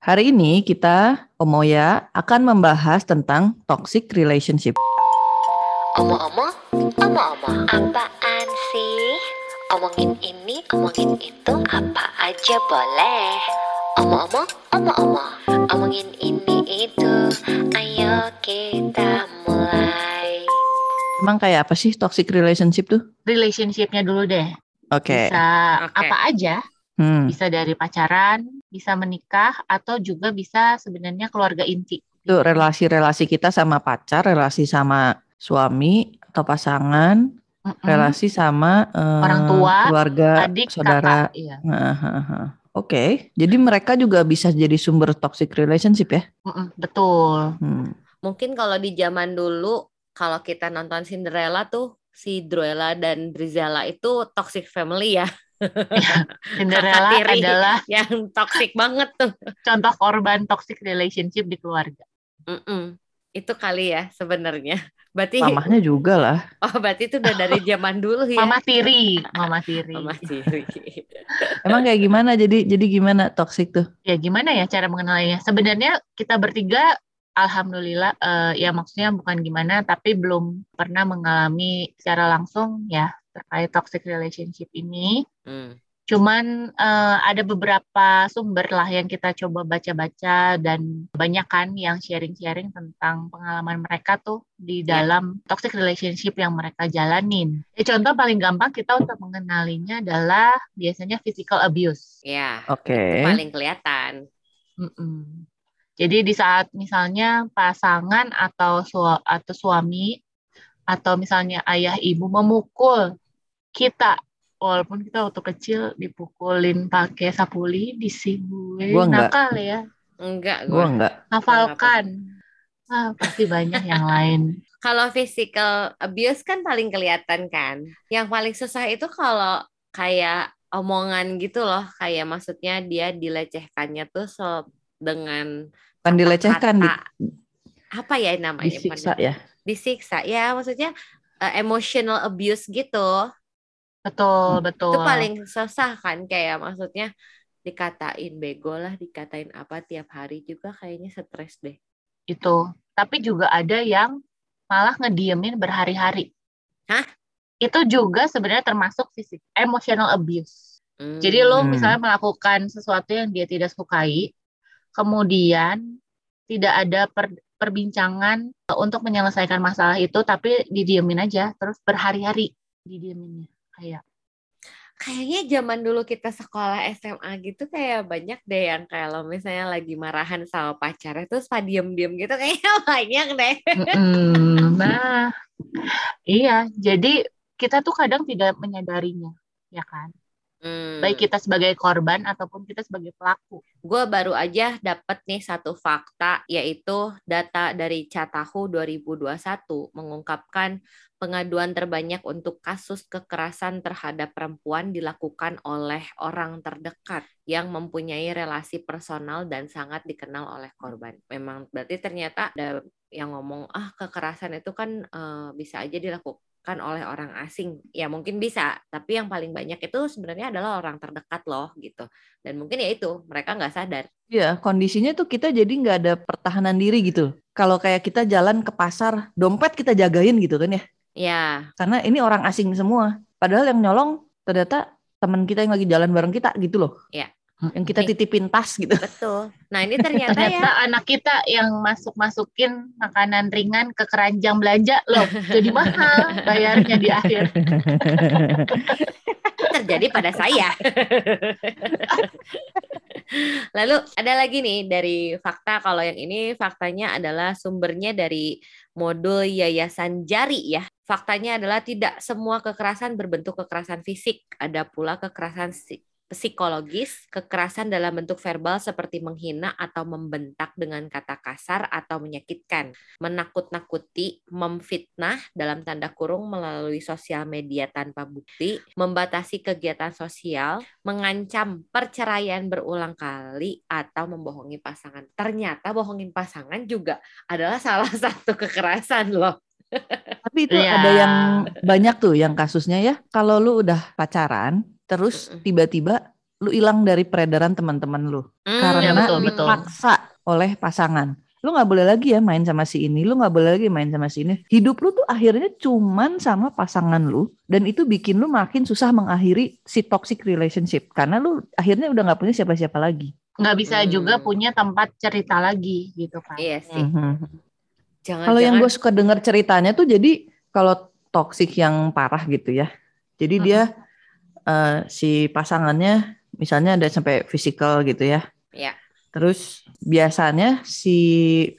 Hari ini kita, Omoya, akan membahas tentang toxic relationship. Omong-omong, omong-omong, apaan sih? Omongin ini, omongin itu, apa aja boleh. Omong-omong, omong-omong, omongin ini itu, ayo kita mulai. Emang kayak apa sih toxic relationship tuh? relationship-nya dulu deh. Oke. Bisa Oke. apa aja, Hmm. bisa dari pacaran, bisa menikah, atau juga bisa sebenarnya keluarga inti. Itu relasi-relasi kita sama pacar, relasi sama suami atau pasangan, Mm-mm. relasi sama eh, Orang tua, keluarga, adik, saudara. kakak. Iya. Ha, ha. Oke, jadi mereka juga bisa jadi sumber toxic relationship ya? Mm-mm, betul. Hmm. Mungkin kalau di zaman dulu kalau kita nonton Cinderella tuh si Druella dan Drizella itu toxic family ya. Cinderella Kakak tiri. adalah Yang toxic banget tuh. contoh korban toxic relationship di keluarga. Mm-mm. Itu kali ya sebenarnya. Berarti Mamahnya juga lah. oh berarti itu udah dari zaman dulu ya. Mama tiri, mama tiri. Mama tiri. Emang kayak gimana? Jadi jadi gimana toxic tuh? Ya gimana ya cara mengenalinya? Sebenarnya kita bertiga alhamdulillah eh, ya maksudnya bukan gimana tapi belum pernah mengalami secara langsung ya terkait toxic relationship ini. Hmm. Cuman eh, ada beberapa sumber lah yang kita coba baca-baca dan banyak kan yang sharing-sharing tentang pengalaman mereka tuh di Ya. dalam toxic relationship yang mereka jalanin. Ya, contoh paling gampang kita untuk mengenalinya adalah biasanya physical abuse. Ya, Oke. itu paling kelihatan. Mm-mm. Jadi di saat misalnya pasangan atau sua- atau suami atau misalnya ayah ibu memukul kita walaupun kita waktu kecil dipukulin pakai sapuli, Gua enggak. nakal ya, Enggak Gua gua. enggak. hafalkan. Ah, pasti banyak yang lain. Kalau physical abuse kan paling kelihatan kan. Yang paling susah itu kalau kayak omongan gitu loh, kayak maksudnya dia dilecehkannya tuh so dengan Kan dilecehkan, di, kata-kata- apa ya namanya? disiksa ya. Disiksa ya, maksudnya uh, emotional abuse gitu. Betul, betul. Itu paling susah kan kayak maksudnya dikatain bego lah, dikatain apa tiap hari juga kayaknya stres deh. Itu. Tapi juga ada yang malah ngediemin berhari-hari. Hah? Itu juga sebenarnya termasuk fisik, emotional abuse. Jadi lo Hmm. misalnya melakukan sesuatu yang dia tidak sukai, kemudian tidak ada per- perbincangan untuk menyelesaikan masalah itu, tapi didiemin aja, terus berhari-hari didieminnya. Kayak Kayaknya zaman dulu kita sekolah SMA gitu kayak banyak deh yang kalau misalnya lagi marahan sama pacarnya terus pada diem-diem gitu kayaknya banyak deh. Mm-mm. Nah, iya. Jadi kita tuh kadang tidak menyadarinya, ya kan? Hmm. Baik kita sebagai korban ataupun kita sebagai pelaku. Gue baru aja dapat nih satu fakta yaitu data dari Catahu 2021 mengungkapkan pengaduan terbanyak untuk kasus kekerasan terhadap perempuan dilakukan oleh orang terdekat yang mempunyai relasi personal dan sangat dikenal oleh korban. Memang berarti ternyata ada yang ngomong ah kekerasan itu kan eh, bisa aja dilakukan oleh orang asing. Ya mungkin bisa, tapi yang paling banyak itu sebenarnya adalah orang terdekat loh gitu. Dan mungkin ya itu mereka nggak sadar. Iya, kondisinya tuh kita jadi nggak ada pertahanan diri gitu. Kalau kayak kita jalan ke pasar, dompet kita jagain gitu kan ya. Ya, Karena ini orang asing semua. Padahal yang nyolong ternyata teman kita yang lagi jalan bareng kita gitu loh. Iya. Yang kita titipin tas gitu. betul. Nah ini ternyata Ternyata ya, anak kita yang masuk-masukin makanan ringan ke keranjang belanja loh, jadi mahal bayarnya di akhir. terjadi pada saya. Lalu ada lagi nih dari fakta kalau yang ini faktanya adalah sumbernya dari modul Yayasan Jari ya. Faktanya adalah tidak semua kekerasan berbentuk kekerasan fisik, ada pula kekerasan psikologis, kekerasan dalam bentuk verbal seperti menghina atau membentak dengan kata kasar atau menyakitkan, menakut-nakuti, memfitnah dalam tanda kurung melalui sosial media tanpa bukti, membatasi kegiatan sosial, mengancam perceraian berulang kali atau membohongi pasangan. Ternyata bohongin pasangan juga adalah salah satu kekerasan loh. Tapi itu Iya. ada yang banyak tuh yang kasusnya ya. Kalau lu udah pacaran, terus tiba-tiba lu hilang dari peredaran teman-teman lu Hmm, karena ya, betul, betul. dipaksa oleh pasangan. Lu nggak boleh lagi ya main sama si ini, lu nggak boleh lagi main sama si ini. Hidup lu tuh akhirnya cuman sama pasangan lu dan itu bikin lu makin susah mengakhiri si toxic relationship karena lu akhirnya udah nggak punya siapa-siapa lagi. nggak bisa Hmm. juga punya tempat cerita lagi gitu kan. Iya sih. Mhm. Jangan Kalau yang gue suka denger ceritanya tuh jadi kalau toxic yang parah gitu ya. Jadi Mhm. dia eh, si pasangannya misalnya ada sampai physical gitu ya. Iya. Terus biasanya si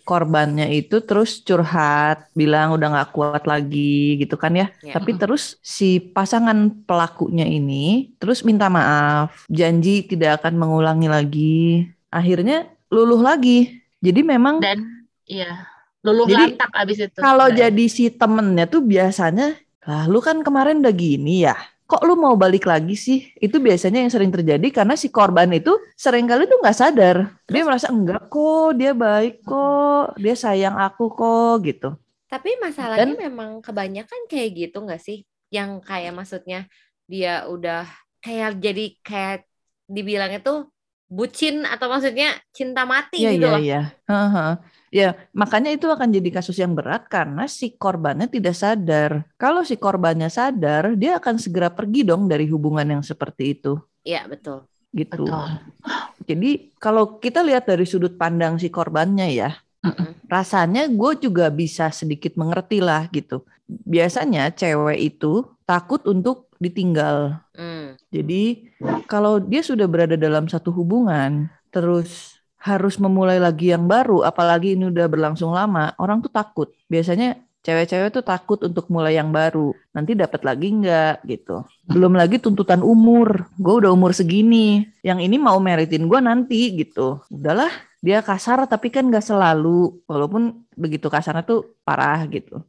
korbannya itu terus curhat, bilang udah nggak kuat lagi gitu kan ya. Ya. Tapi terus si pasangan pelakunya ini terus minta maaf, janji tidak akan mengulangi lagi. Akhirnya luluh lagi. Jadi memang Dan iya luluh Jadi, lantak abis itu. kalau jadi si temennya tuh biasanya, lah lu kan kemarin udah gini ya, kok lu mau balik lagi sih? Itu biasanya yang sering terjadi karena si korban itu sering kali tuh nggak sadar. Dia merasa enggak kok, dia baik kok, dia sayang aku kok gitu. Tapi masalahnya memang kebanyakan kayak gitu nggak sih? Yang kayak maksudnya dia udah kayak jadi kayak dibilangnya tuh bucin atau maksudnya cinta mati Iya gitu iya loh. iya. Heeh. Ya, makanya itu akan jadi kasus yang berat karena si korbannya tidak sadar. Kalau si korbannya sadar, dia akan segera pergi dong dari hubungan yang seperti itu. Iya betul. Gitu. Betul. Jadi kalau kita lihat dari sudut pandang si korbannya ya, Mm-mm. rasanya gue juga bisa sedikit mengerti lah gitu. Biasanya cewek itu takut untuk ditinggal. Jadi kalau dia sudah berada dalam satu hubungan, terus harus memulai lagi yang baru, apalagi ini udah berlangsung lama, orang tuh takut. Biasanya cewek-cewek tuh takut untuk mulai yang baru. Nanti dapat lagi nggak gitu. Belum lagi tuntutan umur. Gue udah umur segini. Yang ini mau meritin gue nanti gitu. Udahlah, dia kasar tapi kan nggak selalu. Walaupun begitu kasarnya tuh parah gitu.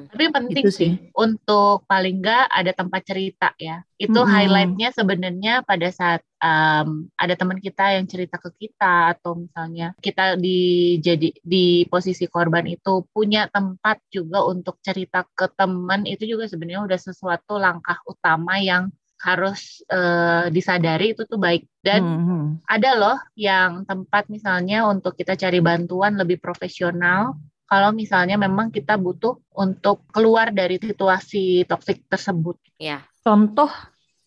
Mm-mm. Tapi penting Itu sih. sih. untuk paling nggak ada tempat cerita ya. Itu Mm-mm. highlightnya sebenarnya pada saat um, ada teman kita yang cerita ke kita atau misalnya kita di jadi di posisi korban itu punya tempat juga untuk cerita ke teman itu juga sebenarnya udah sesuatu langkah utama yang harus eh, disadari itu tuh baik dan Mhm. ada loh yang tempat misalnya untuk kita cari bantuan lebih profesional kalau misalnya memang kita butuh untuk keluar dari situasi toksik tersebut. Ya. contoh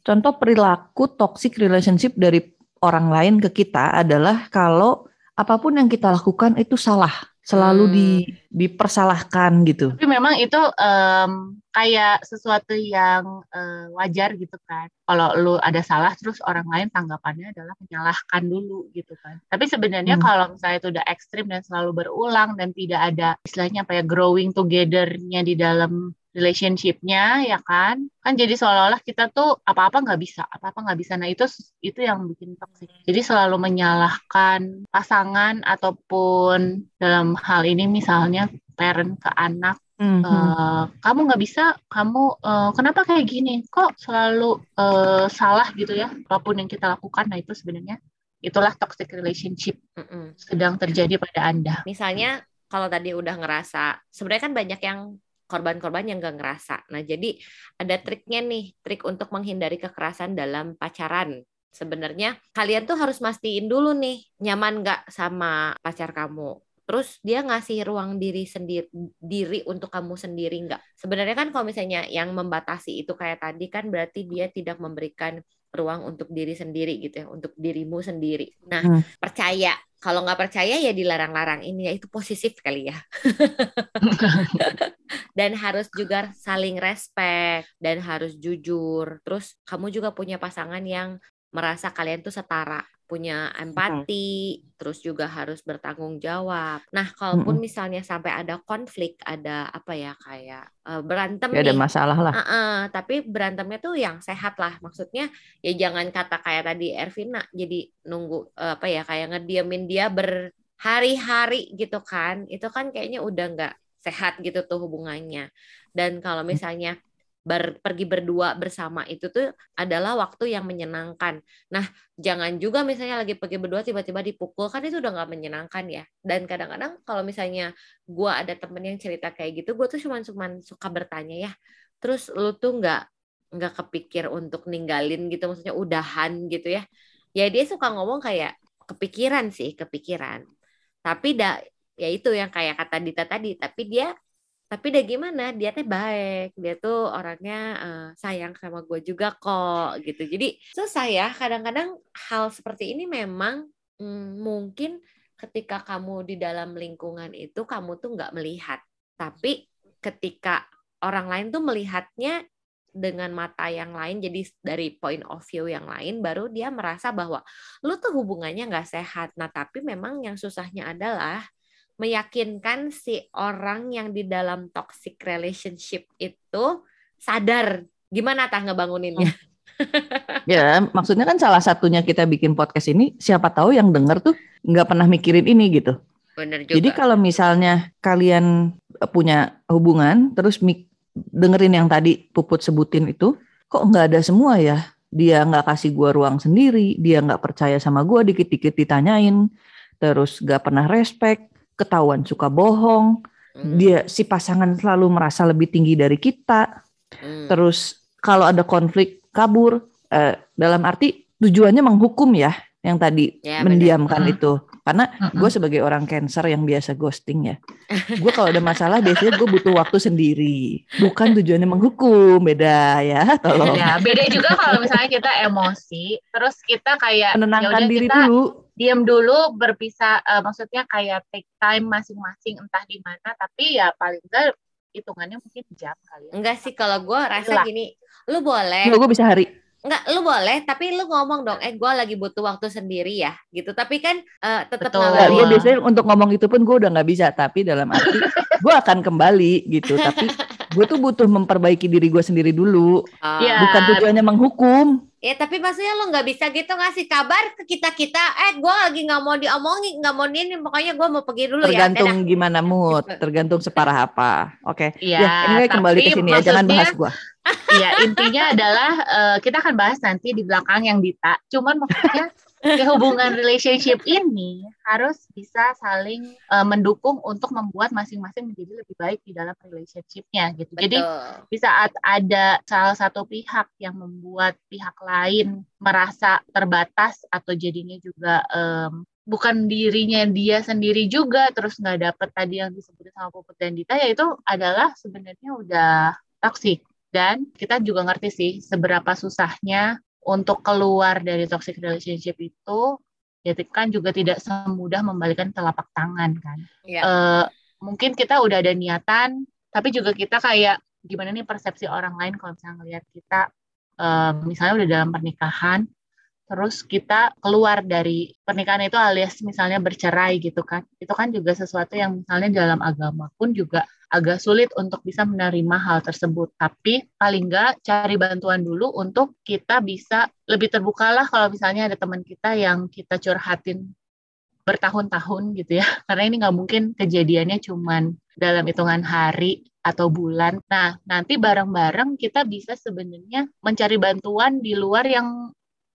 contoh perilaku toxic relationship dari orang lain ke kita adalah kalau apa pun yang kita lakukan itu salah selalu Hmm. di dipersalahkan gitu Tapi memang itu em, kayak sesuatu yang eh, wajar gitu kan. Kalau lu ada salah terus orang lain tanggapannya adalah menyalahkan dulu gitu kan. Tapi sebenarnya Hmm. kalau misalnya itu udah ekstrim dan selalu berulang dan tidak ada istilahnya apa ya growing together-nya di dalam relationship-nya ya kan kan jadi seolah-olah kita tuh apa-apa nggak bisa apa-apa nggak bisa nah itu itu yang bikin toxic jadi selalu menyalahkan pasangan ataupun dalam hal ini misalnya parent ke anak Mhm. Eh, kamu nggak bisa, kamu eh, kenapa kayak gini? Kok selalu eh, salah gitu ya? Apa pun yang kita lakukan, nah itu sebenarnya itulah toxic relationship Mm-mm. sedang terjadi pada Anda. Misalnya kalau tadi udah ngerasa, sebenarnya kan banyak yang korban-korban yang gak ngerasa. Nah, jadi ada triknya nih, trik untuk menghindari kekerasan dalam pacaran. Sebenarnya kalian tuh harus mastiin dulu nih, nyaman gak sama pacar kamu. Terus dia ngasih ruang diri sendiri diri untuk kamu sendiri nggak? Sebenarnya kan kalau misalnya yang membatasi itu kayak tadi kan berarti dia tidak memberikan ruang untuk diri sendiri gitu ya, untuk dirimu sendiri. Nah, Hmm. percaya kalau nggak percaya ya dilarang-larang ini ya itu posesif kali ya dan harus juga saling respect dan harus jujur. Terus kamu juga punya pasangan yang merasa kalian tuh setara punya empati terus juga harus bertanggung jawab. Nah kalaupun misalnya sampai ada konflik ada apa ya kayak eh, berantem Ya, ada nih. masalah lah. Heeh, tapi berantemnya tuh yang sehat lah. Maksudnya ya jangan kata kayak tadi Ervina jadi nunggu eh, apa ya kayak ngediamin dia berhari-hari gitu kan. Itu kan kayaknya udah nggak sehat gitu tuh hubungannya. Dan kalau misalnya ber- pergi berdua bersama itu tuh adalah waktu yang menyenangkan. Nah, jangan juga misalnya lagi pergi berdua tiba-tiba dipukul kan itu udah nggak menyenangkan ya. Dan kadang-kadang kalau misalnya gua ada temen yang cerita kayak gitu, gue tuh cuma cuman suka bertanya ya, terus lu tuh nggak nggak kepikir untuk ninggalin gitu maksudnya udahan gitu ya ya dia suka ngomong kayak kepikiran sih kepikiran tapi dah ya itu yang kayak kata Dita tadi tapi dia tapi dia gimana? Dia teh baik dia tuh orangnya uh, sayang sama gue juga kok gitu. Jadi susah ya kadang-kadang hal seperti ini memang hmm, mungkin ketika kamu di dalam lingkungan itu kamu tuh nggak melihat. Tapi ketika orang lain tuh melihatnya dengan mata yang lain jadi dari point of view yang lain baru dia merasa bahwa lu tuh hubungannya nggak sehat. Nah tapi memang yang susahnya adalah meyakinkan si orang yang di dalam toxic relationship itu sadar gimana tah ngebanguninnya. Ya, maksudnya kan salah satunya kita bikin podcast ini siapa tahu yang denger tuh nggak pernah mikirin ini gitu. Bener juga. Jadi kalau misalnya kalian punya hubungan terus mik dengerin yang tadi Puput sebutin itu, kok nggak ada semua ya? Dia nggak kasih gua ruang sendiri, dia nggak percaya sama gua, dikit-dikit ditanyain, terus nggak pernah respect, ketahuan suka bohong, hmm. dia si pasangan selalu merasa lebih tinggi dari kita. Hmm. Terus kalau ada konflik kabur eh, dalam arti tujuannya menghukum ya yang tadi ya, mendiamkan bener. itu. Karena gue sebagai orang cancer yang biasa ghosting ya, gue kalau ada masalah biasanya gue butuh waktu sendiri, bukan tujuannya menghukum, beda ya, tolong. Ya, beda juga kalau misalnya kita emosi, terus kita kayak menenangkan diri kita, dulu diam dulu berpisah uh, maksudnya kayak take time masing-masing entah di mana tapi ya paling enggak hitungannya mungkin jam kali ya. Enggak sih kalau gue rasa Itulah. gini, lu boleh. Enggak, gue bisa hari. Enggak, lu boleh, tapi lu ngomong dong, eh gue lagi butuh waktu sendiri ya, gitu. Tapi kan uh, tetap ngabarin. Gue biasanya untuk ngomong itu pun gue udah nggak bisa, tapi dalam arti gue akan kembali gitu. Tapi gue tuh butuh memperbaiki diri gue sendiri dulu, oh. bukan tujuannya menghukum. Ya tapi maksudnya lo nggak bisa gitu ngasih kabar ke kita kita, eh gue lagi nggak mau diomongin, nggak mau ini, pokoknya gue mau pergi dulu tergantung ya. Tergantung gimana mood, gitu. tergantung separah apa. Oke. Okay. Ya, ya ini kembali ke sini ya, jangan bahas gue. Iya intinya adalah uh, kita akan bahas nanti di belakang yang Dita. Cuman maksudnya hubungan relationship ini harus bisa saling uh, mendukung untuk membuat masing-masing menjadi lebih baik di dalam relationshipnya gitu. Betul. Jadi di saat ada salah satu pihak yang membuat pihak lain merasa terbatas atau jadinya juga um, bukan dirinya dia sendiri juga terus nggak dapet tadi yang disebut sama Puput dan Dita ya itu adalah sebenarnya udah toksik dan kita juga ngerti sih seberapa susahnya untuk keluar dari toxic relationship itu ya kan juga tidak semudah membalikan telapak tangan kan. Ya. Uh, mungkin kita udah ada niatan, tapi juga kita kayak gimana nih persepsi orang lain kalau misalnya ngelihat kita uh, misalnya udah dalam pernikahan, terus kita keluar dari pernikahan itu alias misalnya bercerai gitu kan. Itu kan juga sesuatu yang misalnya dalam agama pun juga agak sulit untuk bisa menerima hal tersebut. Tapi paling nggak cari bantuan dulu untuk kita bisa lebih terbuka lah kalau misalnya ada teman kita yang kita curhatin bertahun-tahun gitu ya. Karena ini nggak mungkin kejadiannya cuman dalam hitungan hari atau bulan. Nah, nanti bareng-bareng kita bisa sebenarnya mencari bantuan di luar yang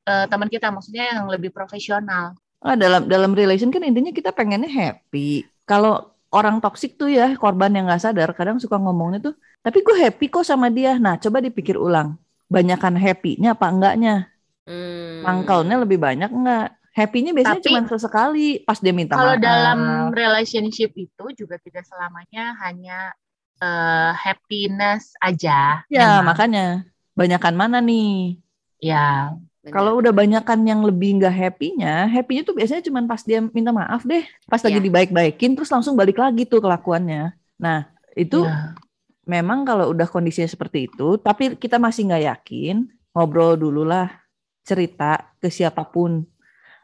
uh, teman kita, maksudnya yang lebih profesional. Oh, dalam dalam relation kan intinya kita pengennya happy. Kalau orang toksik tuh ya korban yang nggak sadar kadang suka ngomongnya tuh tapi gue happy kok sama dia. Nah coba dipikir ulang banyakkan happy-nya apa enggaknya? Hmm. mangkalnya lebih banyak enggak? Happy-nya biasanya cuma sesekali pas dia minta kalau dalam relationship itu juga tidak selamanya hanya uh, happiness aja ya memang. makanya banyakkan mana nih? Ya kalau udah banyakan yang lebih nggak happy-nya, happy-nya tuh biasanya cuma pas dia minta maaf deh, pas lagi yeah. dibaik-baikin terus langsung balik lagi tuh kelakuannya. Nah, itu yeah. memang kalau udah kondisinya seperti itu, tapi kita masih nggak yakin, ngobrol dulu lah, cerita ke siapa pun,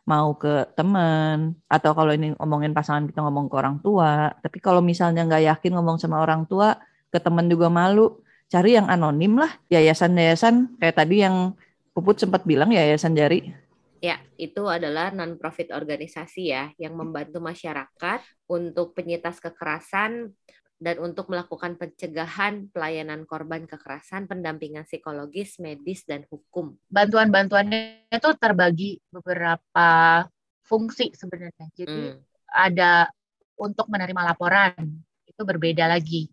mau ke teman atau kalau ini ngomongin pasangan kita ngomong ke orang tua. Tapi kalau misalnya nggak yakin ngomong sama orang tua, ke teman juga malu, cari yang anonim lah, yayasan-yayasan kayak tadi yang Puput sempat bilang ya Yayasan Jari. Ya, itu adalah non-profit organisasi ya yang membantu masyarakat untuk penyintas kekerasan dan untuk melakukan pencegahan pelayanan korban kekerasan, pendampingan psikologis, medis, dan hukum. Bantuan-bantuannya itu terbagi beberapa fungsi sebenarnya. Jadi hmm. ada untuk menerima laporan, itu berbeda lagi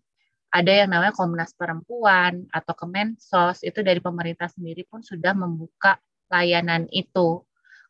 ada yang namanya Komnas Perempuan atau Kemensos itu dari pemerintah sendiri pun sudah membuka layanan itu.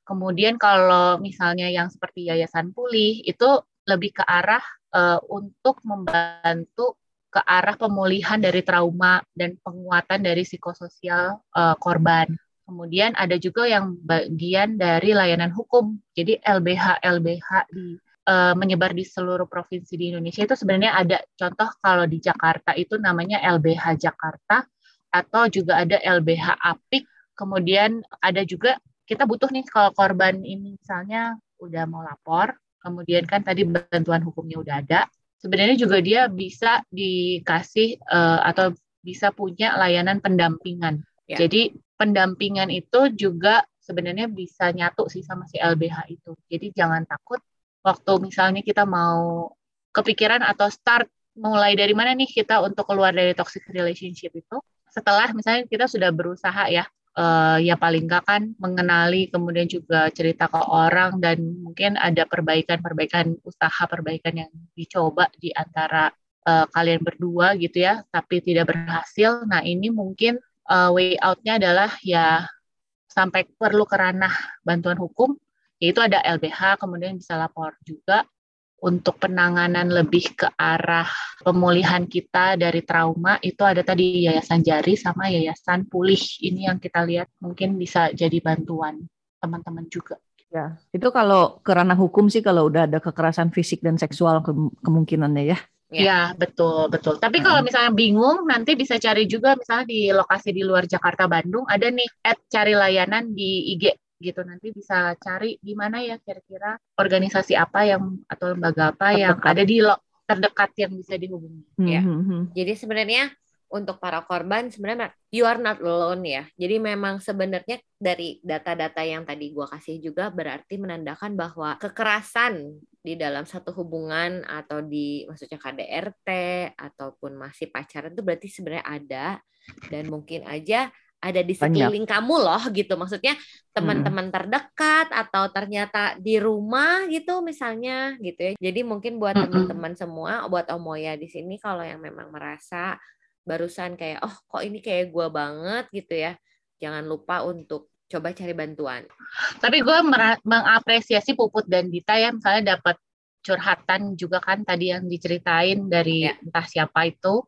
Kemudian kalau misalnya yang seperti yayasan pulih itu lebih ke arah uh, untuk membantu ke arah pemulihan dari trauma dan penguatan dari psikososial uh, korban. Kemudian ada juga yang bagian dari layanan hukum. Jadi LBH LBH di uh, menyebar di seluruh provinsi di Indonesia itu sebenarnya ada contoh kalau di Jakarta itu namanya LBH Jakarta atau juga ada LBH Apik. Kemudian ada juga kita butuh nih kalau korban ini misalnya udah mau lapor, kemudian kan tadi bantuan hukumnya udah ada, sebenarnya juga dia bisa dikasih uh, atau bisa punya layanan pendampingan. Ya. Jadi pendampingan itu juga sebenarnya bisa nyatu sih sama si LBH itu. Jadi jangan takut waktu misalnya kita mau kepikiran atau start mulai dari mana nih kita untuk keluar dari toxic relationship itu. Setelah misalnya kita sudah berusaha ya uh, ya paling nggak kan mengenali kemudian juga cerita ke orang dan mungkin ada perbaikan-perbaikan usaha perbaikan yang dicoba di antara uh, kalian berdua gitu ya tapi tidak berhasil nah ini mungkin uh, way outnya adalah ya sampai perlu ke ranah bantuan hukum yaitu ada LBH kemudian bisa lapor juga untuk penanganan lebih ke arah pemulihan kita dari trauma itu ada tadi Yayasan Jari sama Yayasan Pulih. Ini yang kita lihat mungkin bisa jadi bantuan teman-teman juga. Ya, itu kalau ke ranah hukum sih kalau udah ada kekerasan fisik dan seksual ke kemungkinannya ya. Ya, betul, betul. Tapi kalau misalnya bingung, nanti bisa cari juga misalnya di lokasi di luar Jakarta, Bandung, ada nih at cari layanan di IG gitu nanti bisa cari di mana ya kira-kira organisasi apa yang atau lembaga apa terdekat. yang ada di lo, terdekat yang bisa dihubungi hmm, ya. Hmm, hmm. Jadi sebenarnya untuk para korban sebenarnya you are not alone ya. Jadi memang sebenarnya dari data-data yang tadi gua kasih juga berarti menandakan bahwa kekerasan di dalam satu hubungan atau di maksudnya KDRT ataupun masih pacaran itu berarti sebenarnya ada dan mungkin aja ada di sekeliling Banyak. kamu loh gitu maksudnya teman-teman hmm. terdekat atau ternyata di rumah gitu misalnya gitu ya jadi mungkin buat hmm. teman-teman semua buat Omoya di sini kalau yang memang merasa barusan kayak oh kok ini kayak gue banget gitu ya jangan lupa untuk coba cari bantuan tapi gue mengapresiasi Puput dan Dita ya misalnya dapat curhatan juga kan tadi yang diceritain dari ya. entah siapa itu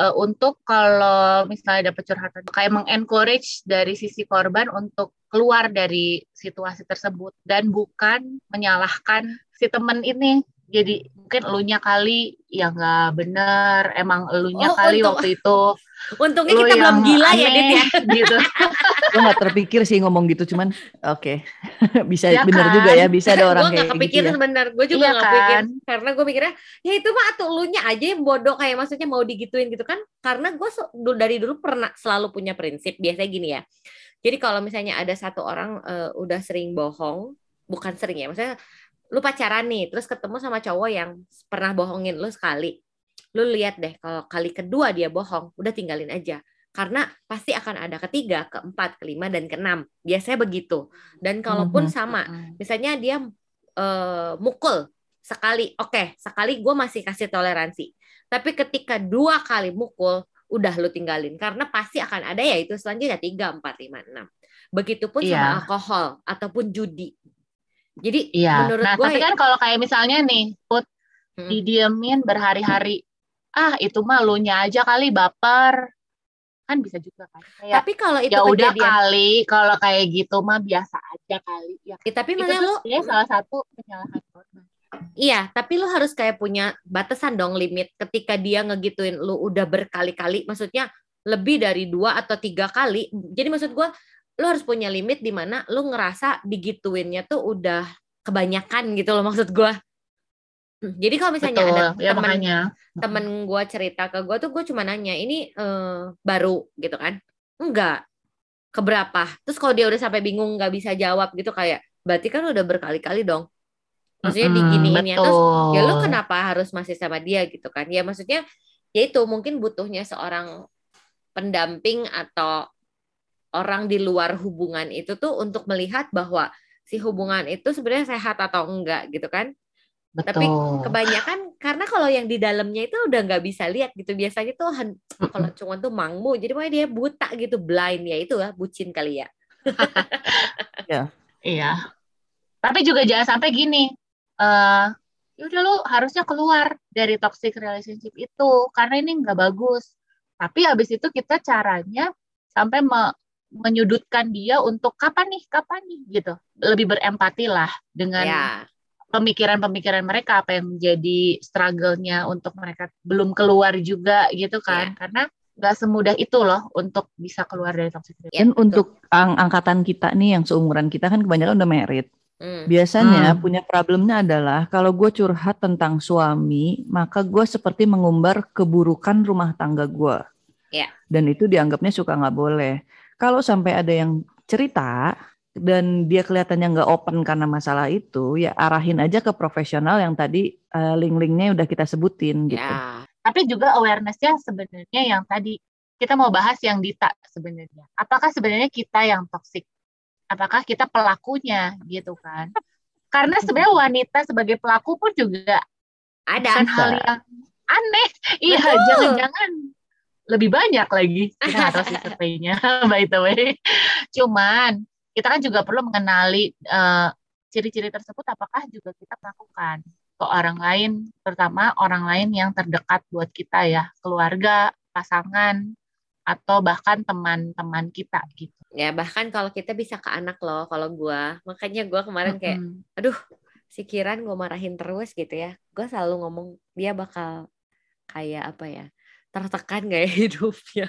uh, untuk kalau misalnya dapat curhatan kayak mengencourage dari sisi korban untuk keluar dari situasi tersebut dan bukan menyalahkan si temen ini. Jadi mungkin elunya kali ya nggak bener emang elunya oh, kali untung, waktu itu untungnya kita belum gila ya, aneh, ya Dit ya. gitu gue nggak terpikir sih ngomong gitu cuman oke okay. bisa ya bener kan? juga ya bisa ada orang gue nggak kepikiran gitu ya. bener gue juga iya iya kan? karena gue mikirnya ya itu mah atau elunya aja yang bodoh kayak maksudnya mau digituin gitu kan karena gue dari dulu pernah selalu punya prinsip biasanya gini ya jadi kalau misalnya ada satu orang uh, udah sering bohong bukan sering ya maksudnya lu pacaran nih terus ketemu sama cowok yang pernah bohongin lu sekali lu lihat deh kalau kali kedua dia bohong udah tinggalin aja karena pasti akan ada ketiga, keempat, kelima dan keenam. Biasanya begitu. Dan kalaupun mm-hmm. sama, misalnya dia uh, mukul sekali, oke, okay, sekali gue masih kasih toleransi. Tapi ketika dua kali mukul, udah lu tinggalin karena pasti akan ada ya itu selanjutnya tiga, empat, lima, enam. Begitupun yeah. sama alkohol ataupun judi. Jadi iya. menurut nah, gue tapi kan kalau kayak misalnya nih, put hmm. didiemin berhari-hari, ah itu mah lu nya aja kali baper, kan bisa juga kan. Kayak, tapi kalau itu ya udah kali, kalau kayak gitu mah biasa aja kali. Ya, ya tapi mana lu? Ya salah satu penyalahan korban. Iya, tapi lu harus kayak punya batasan dong limit ketika dia ngegituin lu udah berkali-kali, maksudnya lebih dari dua atau tiga kali. Jadi maksud gue lu harus punya limit di mana lu ngerasa digituinnya tuh udah kebanyakan gitu loh maksud gue. Hmm, jadi kalau misalnya Betul, ada ya temen, temen gue cerita ke gue tuh gue cuma nanya ini uh, baru gitu kan? Enggak. Keberapa? Terus kalau dia udah sampai bingung nggak bisa jawab gitu kayak berarti kan udah berkali-kali dong. Maksudnya hmm, diginiin ya terus ya lu kenapa harus masih sama dia gitu kan? Ya maksudnya ya itu mungkin butuhnya seorang pendamping atau orang di luar hubungan itu tuh untuk melihat bahwa si hubungan itu sebenarnya sehat atau enggak gitu kan. Betul. Tapi kebanyakan karena kalau yang di dalamnya itu udah nggak bisa lihat gitu. Biasanya tuh kalau cuma tuh mangmu, jadi makanya dia buta gitu, blind ya itu lah, bucin kali ya. ya. Iya. Tapi juga jangan sampai gini. eh ya udah lu harusnya keluar dari toxic relationship itu karena ini nggak bagus. Tapi habis itu kita caranya sampai me- menyudutkan dia untuk kapan nih, kapan nih gitu. Lebih berempati lah dengan Ya, pemikiran-pemikiran mereka apa yang menjadi struggle-nya untuk mereka belum keluar juga gitu kan. Karena nggak semudah itu loh untuk bisa keluar dari toxic relationship. Ya, Dan betul. untuk ang- angkatan kita nih yang seumuran kita kan kebanyakan udah merit. Hmm. Biasanya Hmm. punya problemnya adalah kalau gue curhat tentang suami, maka gue seperti mengumbar keburukan rumah tangga gue. Ya. Dan itu dianggapnya suka nggak boleh. Kalau sampai ada yang cerita dan dia kelihatannya nggak open karena masalah itu, ya arahin aja ke profesional yang tadi eh, link-linknya udah kita sebutin gitu. Ya, Tapi juga awareness-nya sebenarnya yang tadi kita mau bahas yang Dita sebenarnya. Apakah sebenarnya kita yang toxic? Apakah kita pelakunya gitu kan? Karena sebenarnya wanita sebagai pelaku pun juga ada. bukan hal yang aneh. Iya, Betul. jangan-jangan lebih banyak lagi. Kita nggak tahu sih surveinya, by the way. Cuman kita kan juga perlu mengenali eh, ciri-ciri tersebut apakah juga kita melakukan ke orang lain, terutama orang lain yang terdekat buat kita ya, keluarga, pasangan, atau bahkan teman-teman kita gitu. Ya bahkan kalau kita bisa ke anak loh kalau gua. Makanya gua kemarin kayak Mm-mm. si Kiran gue marahin terus gitu ya. Gue selalu ngomong dia bakal kayak apa ya? Tertekan gak ya hidupnya?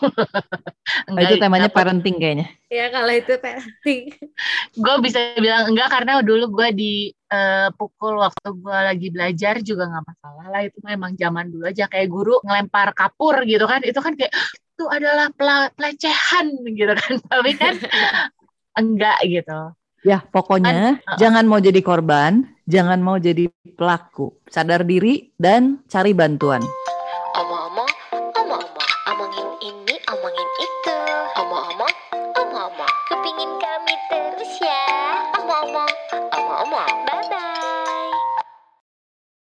Nah, itu Enggak, temanya enggak, parenting kayaknya. ya kalau itu parenting. gue bisa bilang enggak karena dulu gue dipukul waktu gue lagi belajar juga nggak masalah lah itu memang zaman dulu aja kayak guru ngelempar kapur gitu kan itu kan kayak itu adalah pelecehan gitu kan tapi kan enggak gitu Ya, pokoknya Kan, uh-uh. jangan mau jadi korban, jangan mau jadi pelaku. Sadar diri dan cari bantuan.